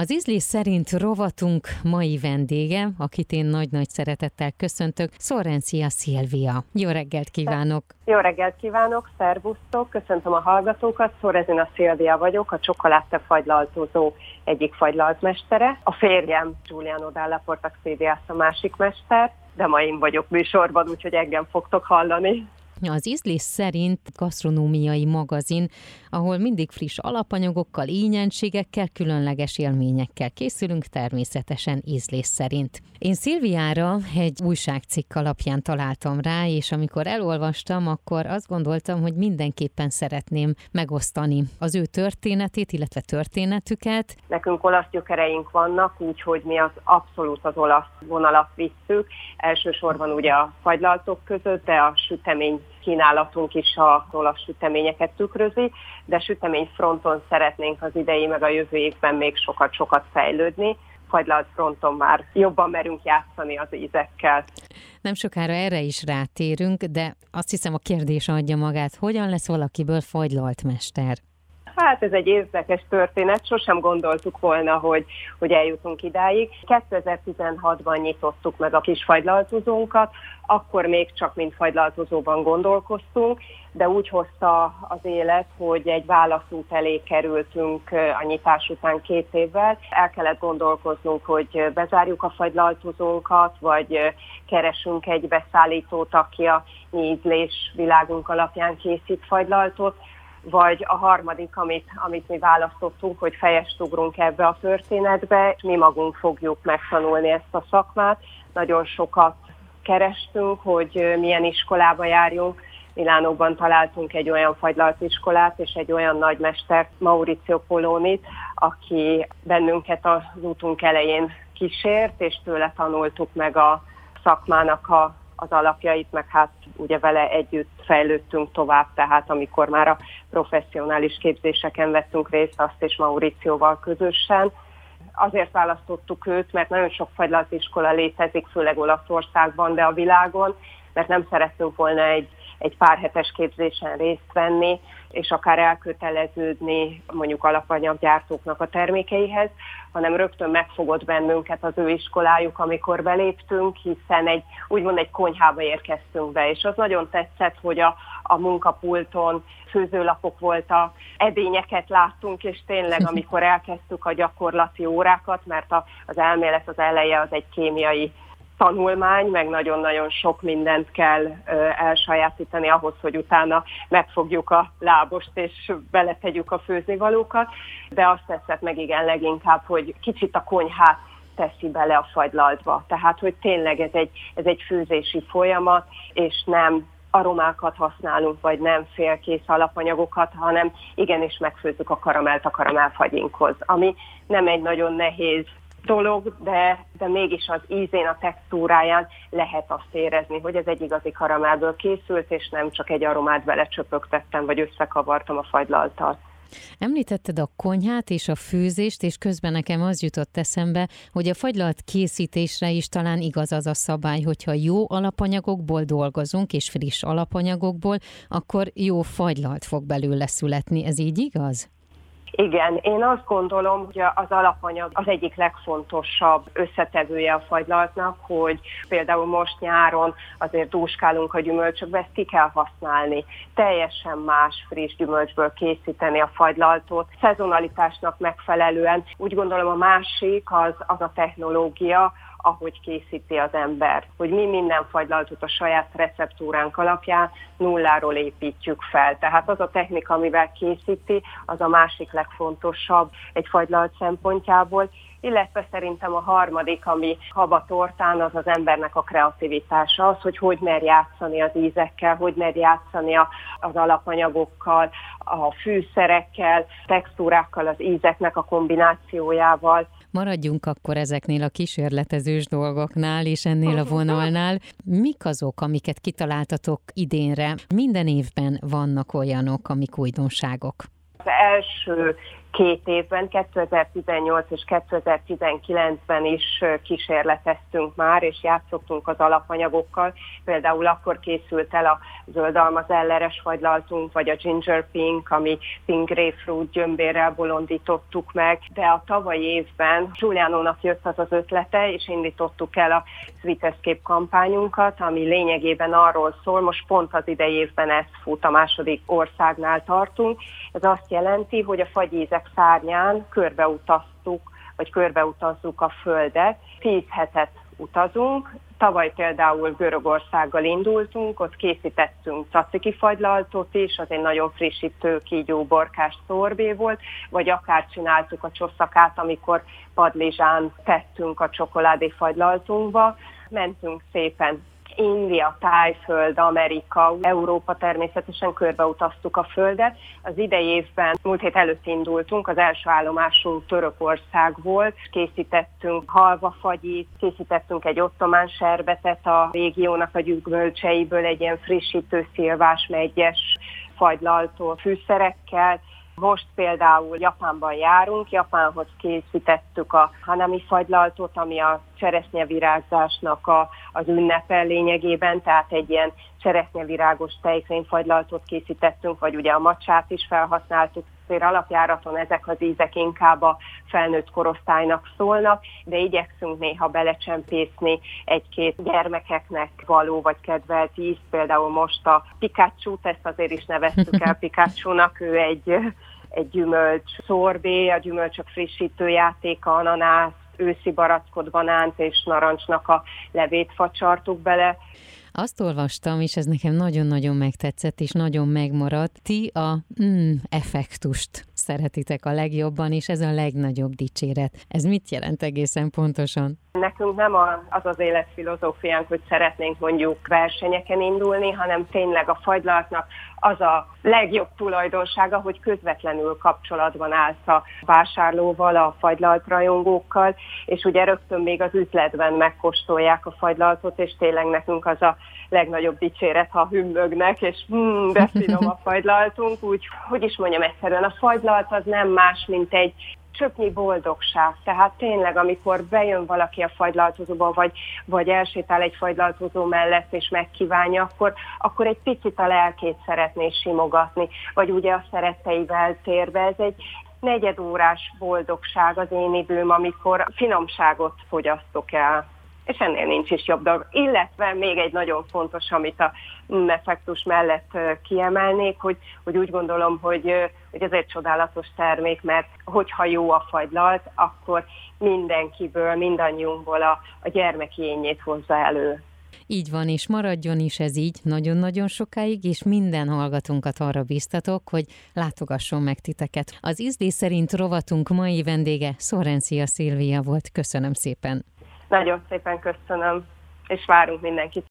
Az ízlés szerint rovatunk mai vendége, akit én nagy-nagy szeretettel köszöntök, Szorencia Szilvia. Jó reggelt kívánok! Jó reggelt kívánok, szervusztok, köszöntöm a hallgatókat, Szorezina Szilvia vagyok, a csokoládte fagylaltozó egyik fagylaltmestere. A férjem Giuliano Dalla Portaxédiász a másik mester, de ma én vagyok műsorban, úgyhogy engem fogtok hallani. Az ízlés szerint gasztronómiai magazin, ahol mindig friss alapanyagokkal, ínyenségekkel, különleges élményekkel készülünk, természetesen ízlés szerint. Én Szilviára egy újságcikk alapján találtam rá, és amikor elolvastam, akkor azt gondoltam, hogy mindenképpen szeretném megosztani az ő történetét, illetve történetüket. Nekünk olasz gyökereink vannak, úgyhogy mi az abszolút az olasz vonalat visszük. Elsősorban ugye a fagylaltok között, de a sütemény kínálatunk is a olasz süteményeket tükrözi, de sütemény fronton szeretnénk az idei meg a jövő évben még sokat-sokat fejlődni fagylalt fronton már jobban merünk játszani az ízekkel. Nem sokára erre is rátérünk, de azt hiszem a kérdés adja magát, hogyan lesz valakiből fagylalt mester? Hát ez egy érdekes történet, sosem gondoltuk volna, hogy, hogy eljutunk idáig. 2016-ban nyitottuk meg a kis fagylaltozónkat, akkor még csak mint fagylaltozóban gondolkoztunk, de úgy hozta az élet, hogy egy válaszút elé kerültünk a nyitás után két évvel. El kellett gondolkoznunk, hogy bezárjuk a fagylaltozónkat, vagy keresünk egy beszállítót, aki a ízlés világunk alapján készít fagylaltot vagy a harmadik, amit, amit mi választottunk, hogy fejest ugrunk ebbe a történetbe, és mi magunk fogjuk megtanulni ezt a szakmát. Nagyon sokat kerestünk, hogy milyen iskolába járjunk. Milánóban találtunk egy olyan fagylalt iskolát és egy olyan nagymestert, Mauricio Polónit, aki bennünket az útunk elején kísért, és tőle tanultuk meg a szakmának a az alapjait, meg hát ugye vele együtt fejlődtünk tovább, tehát amikor már a professzionális képzéseken vettünk részt, azt és Mauricióval közösen. Azért választottuk őt, mert nagyon sok fagylaltiskola létezik, főleg Olaszországban, de a világon, mert nem szerettünk volna egy egy pár hetes képzésen részt venni, és akár elköteleződni mondjuk alapanyaggyártóknak a termékeihez, hanem rögtön megfogott bennünket az ő iskolájuk, amikor beléptünk, hiszen egy úgymond egy konyhába érkeztünk be, és az nagyon tetszett, hogy a, a munkapulton főzőlapok voltak, edényeket láttunk, és tényleg amikor elkezdtük a gyakorlati órákat, mert a, az elmélet az eleje az egy kémiai tanulmány, meg nagyon-nagyon sok mindent kell elsajátítani ahhoz, hogy utána megfogjuk a lábost és beletegyük a főznivalókat, de azt teszed meg igen leginkább, hogy kicsit a konyhát teszi bele a fagylaltba. Tehát, hogy tényleg ez egy, ez egy főzési folyamat, és nem aromákat használunk, vagy nem félkész alapanyagokat, hanem igenis megfőzzük a karamelt a karamellfagyinkhoz, ami nem egy nagyon nehéz dolog, de, de mégis az ízén, a textúráján lehet azt érezni, hogy ez egy igazi karamellből készült, és nem csak egy aromát belecsöpögtettem, vagy összekavartam a fagylaltal. Említetted a konyhát és a főzést, és közben nekem az jutott eszembe, hogy a fagylalt készítésre is talán igaz az a szabály, hogyha jó alapanyagokból dolgozunk, és friss alapanyagokból, akkor jó fagylalt fog belőle születni. Ez így igaz? Igen, én azt gondolom, hogy az alapanyag az egyik legfontosabb összetevője a fagylaltnak, hogy például most nyáron azért dúskálunk a gyümölcsökbe, ezt ki kell használni. Teljesen más friss gyümölcsből készíteni a fagylaltot, szezonalitásnak megfelelően. Úgy gondolom a másik az, az a technológia, ahogy készíti az ember. Hogy mi minden fagylaltot a saját receptúránk alapján nulláról építjük fel. Tehát az a technika, amivel készíti, az a másik legfontosabb egy fagylalt szempontjából, illetve szerintem a harmadik, ami haba tortán, az az embernek a kreativitása, az, hogy hogy mer játszani az ízekkel, hogy mer játszani az alapanyagokkal, a fűszerekkel, textúrákkal, az ízeknek a kombinációjával. Maradjunk akkor ezeknél a kísérletezős dolgoknál és ennél a vonalnál. Mik azok, amiket kitaláltatok idénre? Minden évben vannak olyanok, amik újdonságok. Az első két évben, 2018 és 2019-ben is kísérleteztünk már, és játszottunk az alapanyagokkal. Például akkor készült el a zöldalmaz elleres fagylaltunk, vagy a ginger pink, ami pink grapefruit gyömbérrel bolondítottuk meg, de a tavalyi évben Giulianónak jött az az ötlete, és indítottuk el a Sweet Escape kampányunkat, ami lényegében arról szól, most pont az idei évben ez fut, a második országnál tartunk. Ez azt jelenti, hogy a fagyízek szárnyán körbeutaztuk, vagy körbeutazzuk a Földet. Tíz hetet utazunk. Tavaly például Görögországgal indultunk, ott készítettünk caciki fagylaltot is, az egy nagyon frissítő, kígyó, borkás szorbé volt, vagy akár csináltuk a csosszakát, amikor padlizsán tettünk a csokoládé fagylaltunkba. Mentünk szépen India, Tájföld, Amerika, Európa természetesen körbeutaztuk a Földet. Az idei évben, múlt hét előtt indultunk, az első állomásunk Törökország volt, készítettünk halvafagyit, készítettünk egy ottomán serbetet a régiónak a gyümölcseiből, egy ilyen frissítő szilvás megyes fagylaltó fűszerekkel, most például Japánban járunk, Japánhoz készítettük a hanami fagylaltot, ami a cseresznyevirágzásnak a, az ünnepe lényegében, tehát egy ilyen cseresznyevirágos tejfényfagylaltot készítettünk, vagy ugye a macsát is felhasználtuk. Azért alapjáraton ezek az ízek inkább a felnőtt korosztálynak szólnak, de igyekszünk néha belecsempészni egy-két gyermekeknek való vagy kedvelt íz. Például most a Pikachu, ezt azért is neveztük el Pikachu-nak, ő egy egy gyümölcs szorbé, a gyümölcsök frissítő játéka, ananász, őszi barackot, banánt és narancsnak a levét facsartuk bele. Azt olvastam, és ez nekem nagyon-nagyon megtetszett, és nagyon megmaradt. Ti a mm, effektust szeretitek a legjobban, és ez a legnagyobb dicséret. Ez mit jelent egészen pontosan? Nekünk nem az az életfilozófiánk, hogy szeretnénk mondjuk versenyeken indulni, hanem tényleg a fagylaltnak az a legjobb tulajdonsága, hogy közvetlenül kapcsolatban állsz a vásárlóval, a fagylalt rajongókkal, és ugye rögtön még az üzletben megkóstolják a fagylaltot, és tényleg nekünk az a legnagyobb dicséret, ha hümmögnek, és hmm, de finom a fagylaltunk, úgy, hogy is mondjam egyszerűen, a fagylalt az nem más, mint egy csöpnyi boldogság. Tehát tényleg, amikor bejön valaki a fagylaltozóba, vagy, vagy elsétál egy fagylaltozó mellett, és megkívánja, akkor, akkor egy picit a lelkét szeretné simogatni, vagy ugye a szeretteivel térbe. Ez egy, negyedórás boldogság az én időm, amikor finomságot fogyasztok el és ennél nincs is jobb dolog. Illetve még egy nagyon fontos, amit a effektus mellett kiemelnék, hogy, hogy úgy gondolom, hogy, hogy ez egy csodálatos termék, mert hogyha jó a fagylalt, akkor mindenkiből, mindannyiunkból a, a gyermeki ényét hozza elő. Így van, és maradjon is ez így nagyon-nagyon sokáig, és minden hallgatunkat arra biztatok, hogy látogasson meg titeket. Az ízlés szerint rovatunk mai vendége Szorencia Szilvia volt. Köszönöm szépen! Nagyon szépen köszönöm, és várunk mindenkit